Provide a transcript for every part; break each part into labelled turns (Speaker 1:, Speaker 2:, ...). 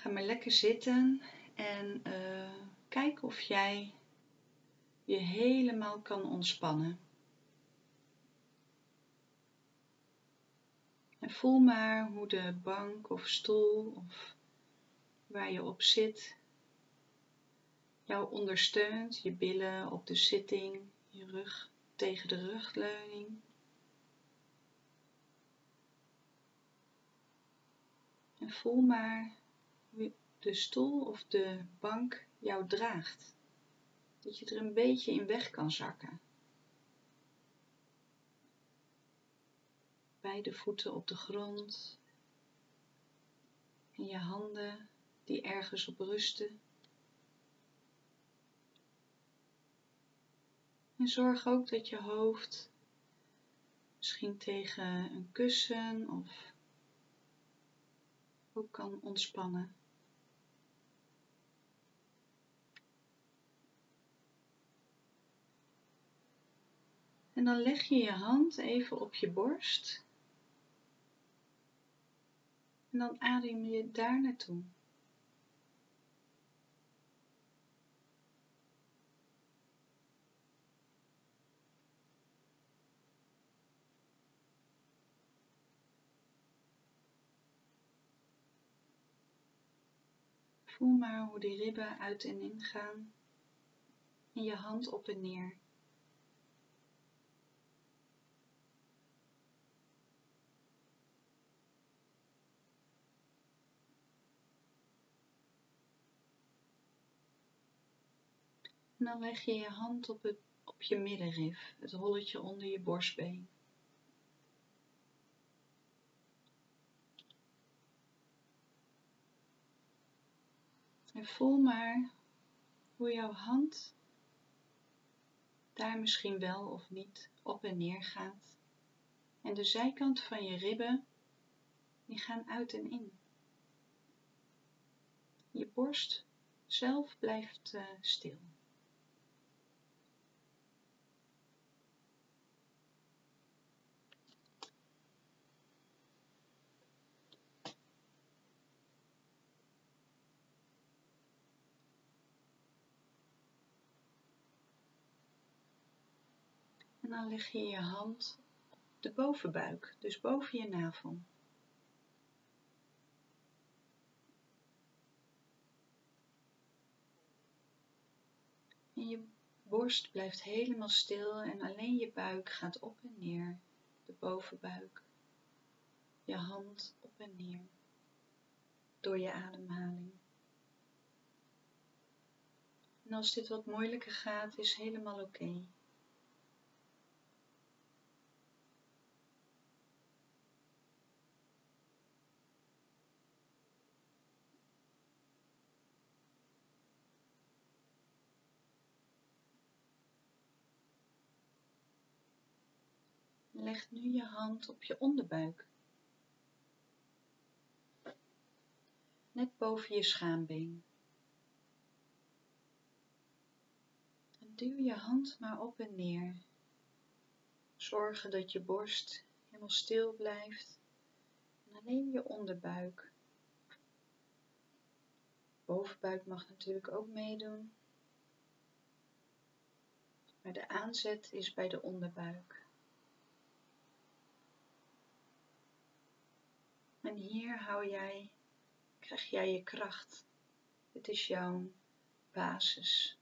Speaker 1: Ga maar lekker zitten en uh, kijk of jij je helemaal kan ontspannen. En voel maar hoe de bank of stoel of waar je op zit jou ondersteunt, je billen op de zitting, je rug tegen de rugleuning. En voel maar de stoel of de bank jou draagt. Dat je er een beetje in weg kan zakken. Beide voeten op de grond. En je handen die ergens op rusten. En zorg ook dat je hoofd misschien tegen een kussen of ook kan ontspannen. En dan leg je je hand even op je borst. En dan adem je daar naartoe. Voel maar hoe die ribben uit en in gaan en je hand op en neer. En dan leg je je hand op, het, op je middenrif, het holletje onder je borstbeen. En voel maar hoe jouw hand daar misschien wel of niet op en neer gaat. En de zijkant van je ribben, die gaan uit en in. Je borst zelf blijft uh, stil. Dan leg je je hand de bovenbuik, dus boven je navel. En je borst blijft helemaal stil en alleen je buik gaat op en neer, de bovenbuik. Je hand op en neer door je ademhaling. En als dit wat moeilijker gaat, is helemaal oké. Leg nu je hand op je onderbuik. Net boven je schaambeen. En duw je hand maar op en neer. Zorgen dat je borst helemaal stil blijft. En alleen je onderbuik. Bovenbuik mag natuurlijk ook meedoen. Maar de aanzet is bij de onderbuik. En hier hou jij, krijg jij je kracht. Het is jouw basis.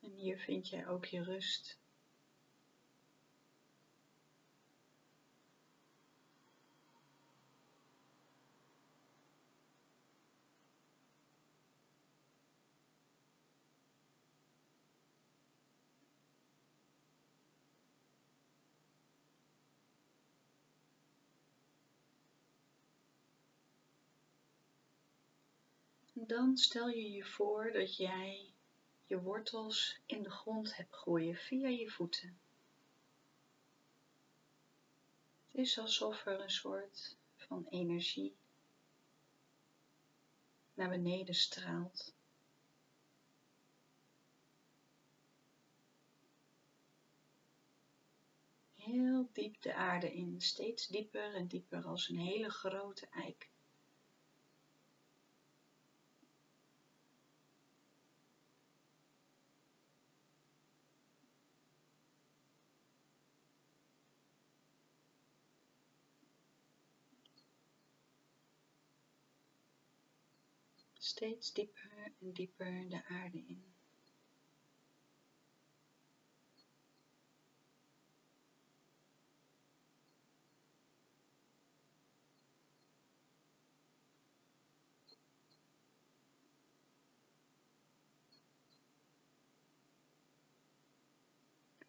Speaker 1: En hier vind jij ook je rust. dan stel je je voor dat jij je wortels in de grond hebt groeien via je voeten. Het is alsof er een soort van energie naar beneden straalt. Heel diep de aarde in, steeds dieper en dieper als een hele grote eik. Steeds dieper en dieper de aarde in.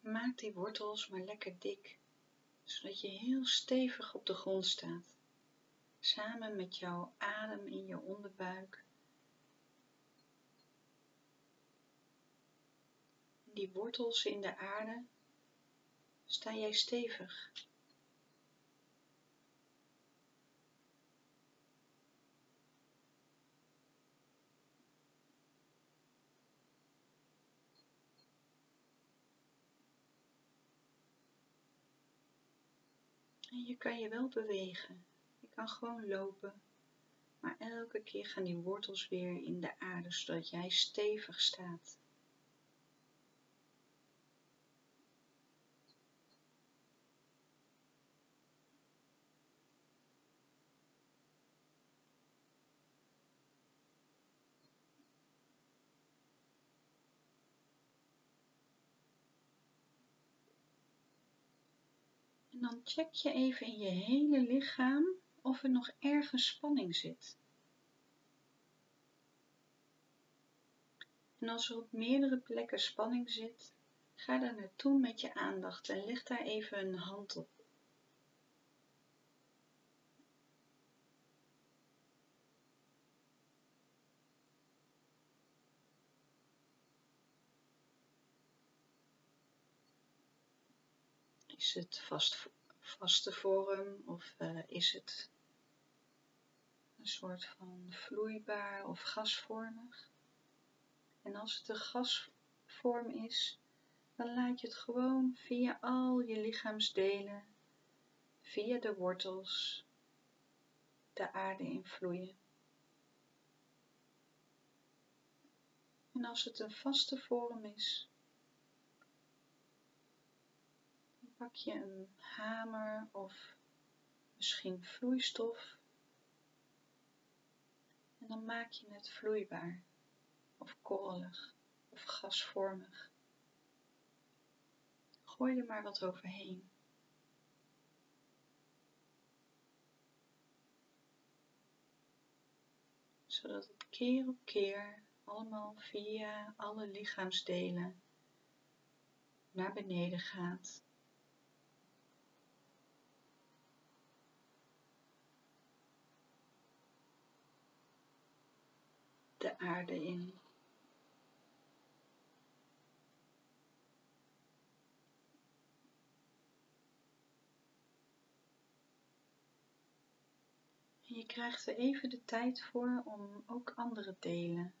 Speaker 1: Maak die wortels maar lekker dik, zodat je heel stevig op de grond staat, samen met jouw adem in je onderbuik. Die wortels in de aarde, sta jij stevig. En je kan je wel bewegen. Je kan gewoon lopen. Maar elke keer gaan die wortels weer in de aarde, zodat jij stevig staat. Check je even in je hele lichaam of er nog ergens spanning zit. En als er op meerdere plekken spanning zit, ga daar naartoe met je aandacht en leg daar even een hand op. Is het vast, vaste vorm of uh, is het een soort van vloeibaar of gasvormig? En als het een gasvorm is, dan laat je het gewoon via al je lichaamsdelen, via de wortels, de aarde invloeien. En als het een vaste vorm is, pak je een hamer of misschien vloeistof en dan maak je het vloeibaar of korrelig of gasvormig. Gooi er maar wat overheen. Zodat het keer op keer allemaal via alle lichaamsdelen naar beneden gaat. De aarde in. je krijgt er even de tijd voor om ook andere delen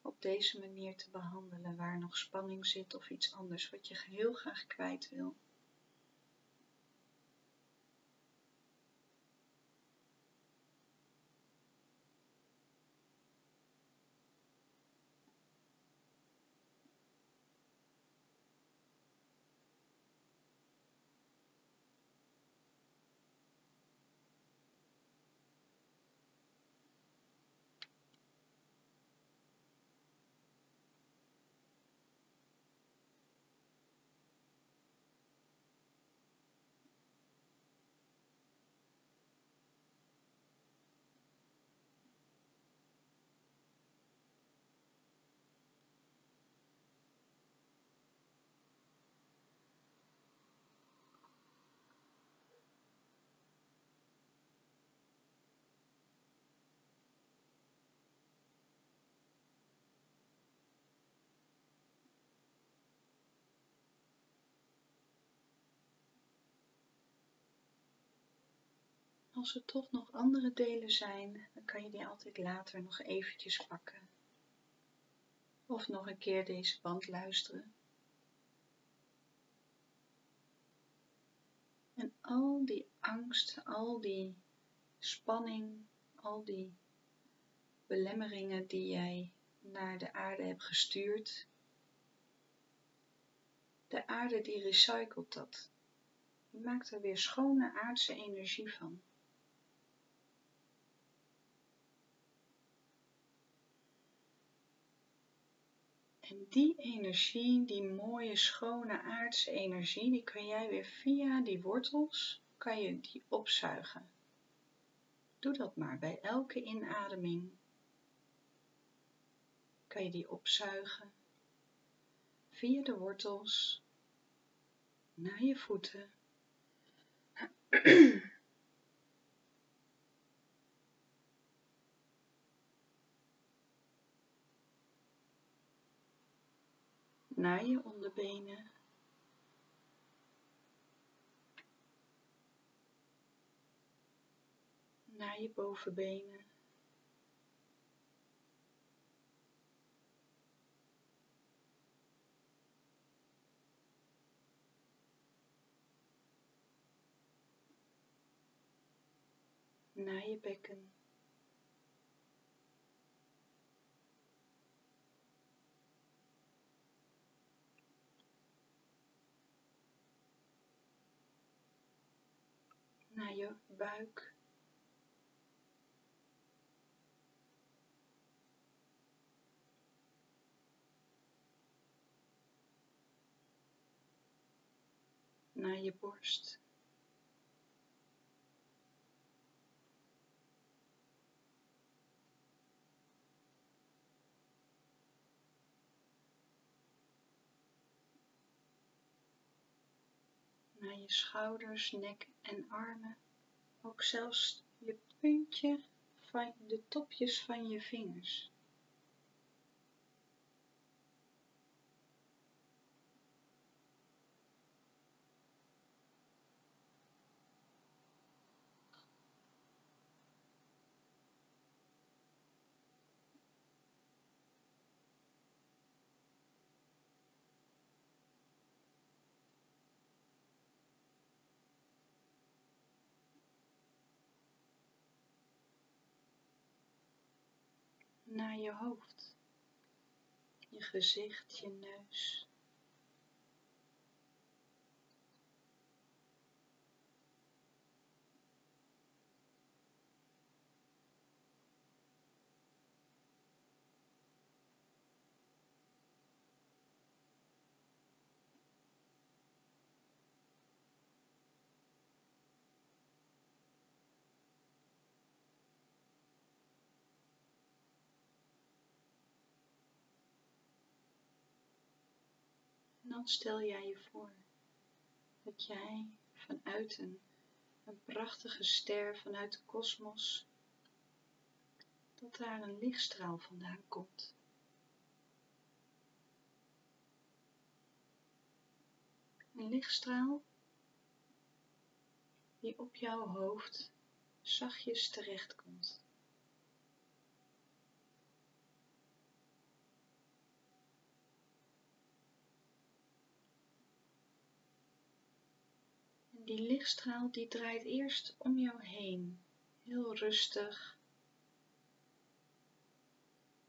Speaker 1: op deze manier te behandelen waar nog spanning zit of iets anders wat je heel graag kwijt wil. als er toch nog andere delen zijn, dan kan je die altijd later nog eventjes pakken. Of nog een keer deze band luisteren. En al die angst, al die spanning, al die belemmeringen die jij naar de aarde hebt gestuurd, de aarde die recycelt dat. Maakt er weer schone aardse energie van. En die energie, die mooie, schone aardse energie, die kan jij weer via die wortels, kan je die opzuigen. Doe dat maar bij elke inademing. Kan je die opzuigen via de wortels naar je voeten. naar je onderbenen. Naar je bovenbenen. Naar je bekken. Naar je buik. Naar je borst. Naar je schouders, nek en armen, ook zelfs je puntje van de topjes van je vingers. Naar je hoofd, je gezicht, je neus. Dan stel jij je voor dat jij vanuit een, een prachtige ster, vanuit de kosmos, dat daar een lichtstraal vandaan komt. Een lichtstraal die op jouw hoofd zachtjes terechtkomt. Die lichtstraal die draait eerst om jou heen, heel rustig,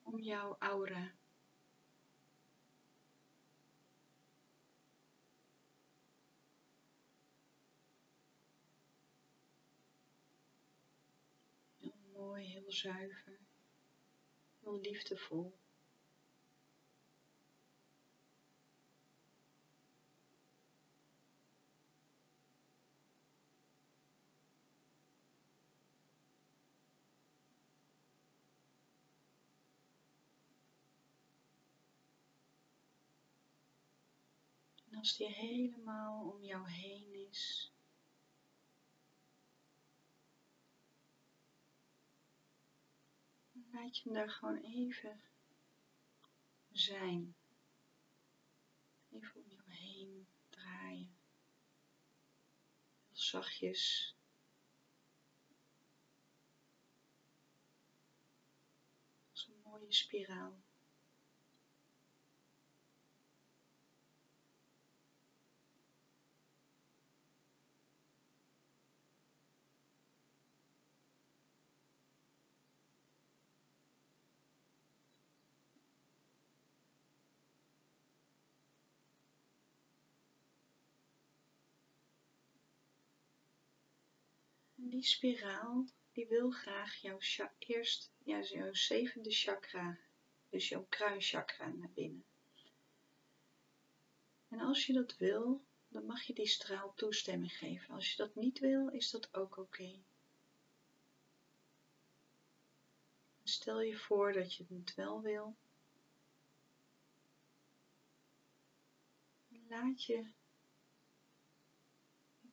Speaker 1: om jouw aura. Heel mooi, heel zuiver, heel liefdevol. Als die helemaal om jou heen is. Laat je hem daar gewoon even zijn. Even om jou heen draaien. Heel zachtjes. Als een mooie spiraal. Die spiraal, die wil graag jouw eerst, ja, jouw zevende chakra, dus jouw kruinchakra naar binnen. En als je dat wil, dan mag je die straal toestemming geven. Als je dat niet wil, is dat ook oké. Stel je voor dat je het wel wil. Laat je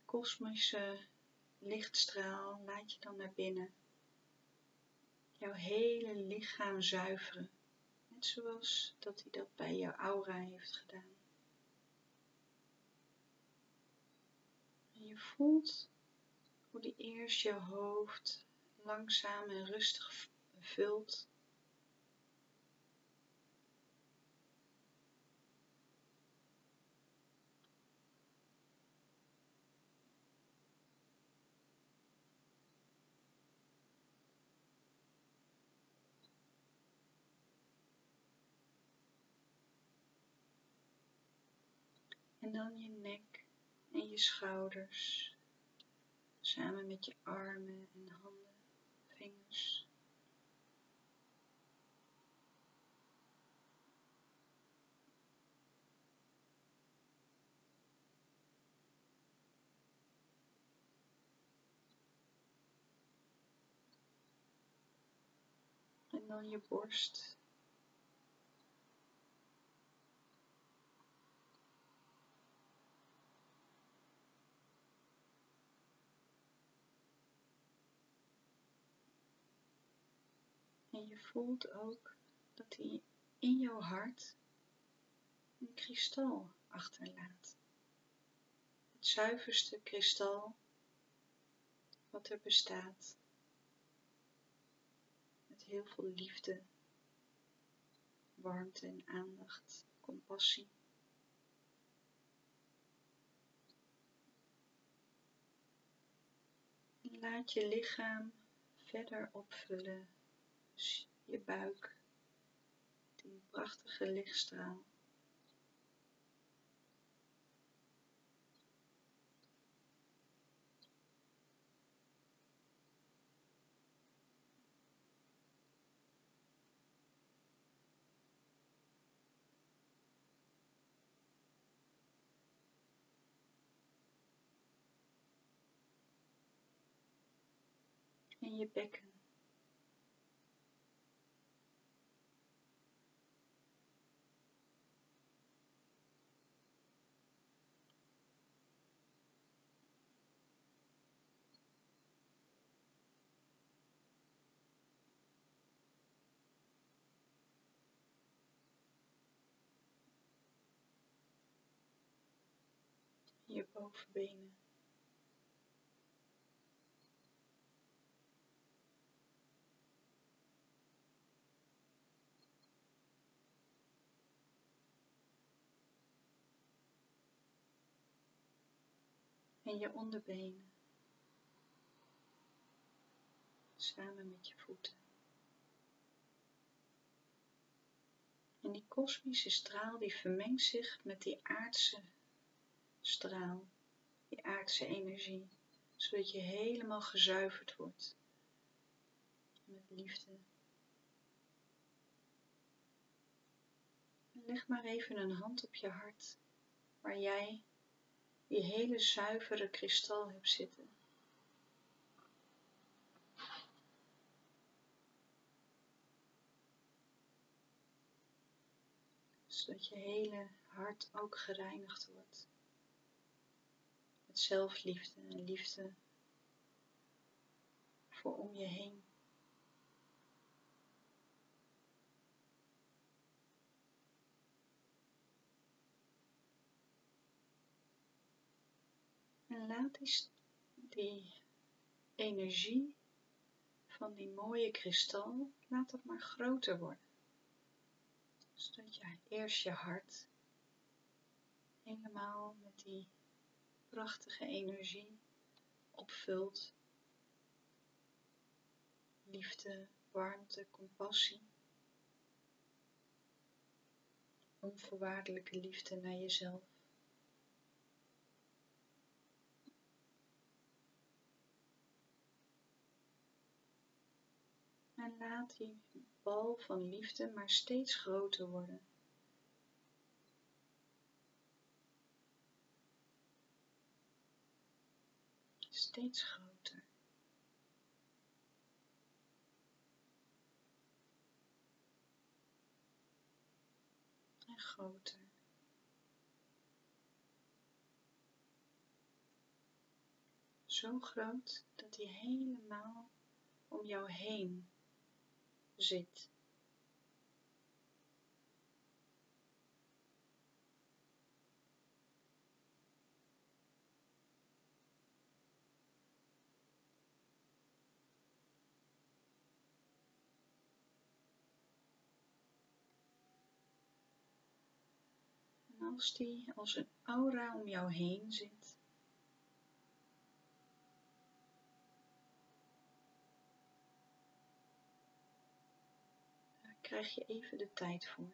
Speaker 1: kosmische lichtstraal, laat je dan naar binnen. Jouw hele lichaam zuiveren. Net zoals dat hij dat bij jouw aura heeft gedaan. En je voelt hoe die eerst je hoofd langzaam en rustig vult. En dan je nek en je schouders, samen met je armen en handen, vingers. En dan je borst En je voelt ook dat hij in jouw hart een kristal achterlaat. Het zuiverste kristal wat er bestaat. Met heel veel liefde, warmte en aandacht, compassie. laat je lichaam verder opvullen je buik, die prachtige lichtstraal. en je bekken. Je bovenbenen. En je onderbenen. Samen met je voeten. En die kosmische straal die vermengt zich met die aardse straal, die aardse energie, zodat je helemaal gezuiverd wordt met liefde. leg maar even een hand op je hart, waar jij die hele zuivere kristal hebt zitten. Zodat je hele hart ook gereinigd wordt zelfliefde en liefde voor om je heen. En laat die, die energie van die mooie kristal, laat dat maar groter worden. Zodat je eerst je hart helemaal met die prachtige energie opvult. Liefde, warmte, compassie. Onvoorwaardelijke liefde naar jezelf. En laat die bal van liefde maar steeds groter worden. Steeds groter. En groter. Zo groot dat hij helemaal om jou heen zit. Als die als een aura om jou heen zit, krijg je even de tijd voor.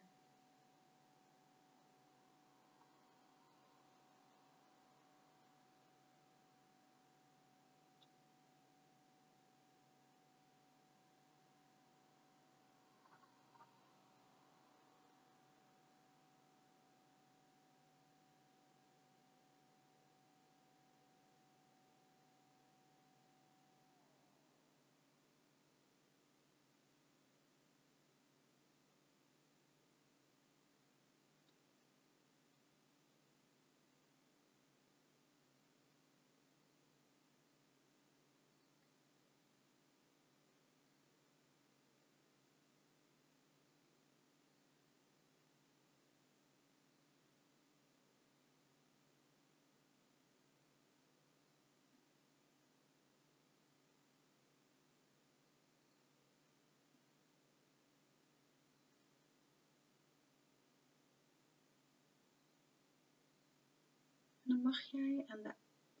Speaker 1: Mag jij aan de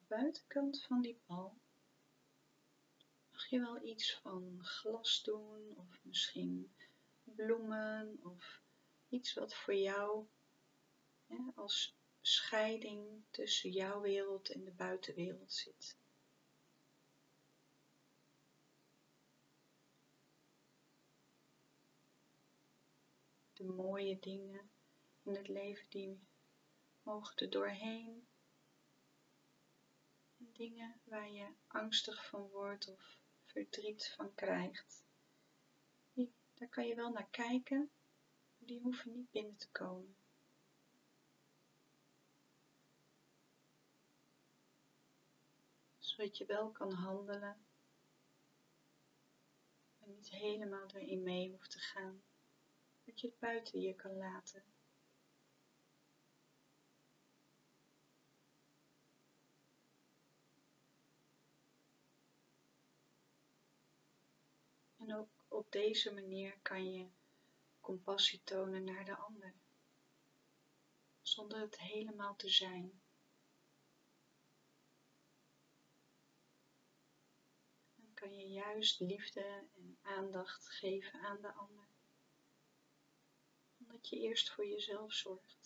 Speaker 1: buitenkant van die bal mag je wel iets van glas doen of misschien bloemen of iets wat voor jou als scheiding tussen jouw wereld en de buitenwereld zit. De mooie dingen in het leven die mogen er doorheen dingen waar je angstig van wordt of verdriet van krijgt. Die, daar kan je wel naar kijken, maar die hoeven niet binnen te komen. Zodat je wel kan handelen, en niet helemaal erin mee hoeft te gaan. Dat je het buiten je kan laten. En ook op deze manier kan je compassie tonen naar de ander, zonder het helemaal te zijn. Dan kan je juist liefde en aandacht geven aan de ander, omdat je eerst voor jezelf zorgt.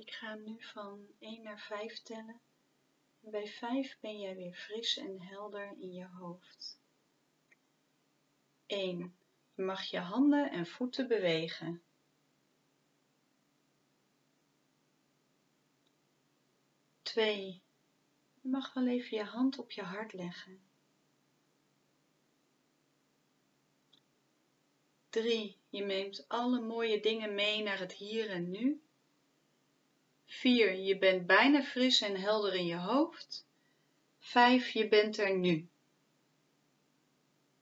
Speaker 1: Ik ga nu van 1 naar 5 tellen. En bij 5 ben jij weer fris en helder in je hoofd. 1. Je mag je handen en voeten bewegen. 2. Je mag wel even je hand op je hart leggen. 3. Je neemt alle mooie dingen mee naar het hier en nu. 4. Je bent bijna fris en helder in je hoofd. 5. Je bent er nu.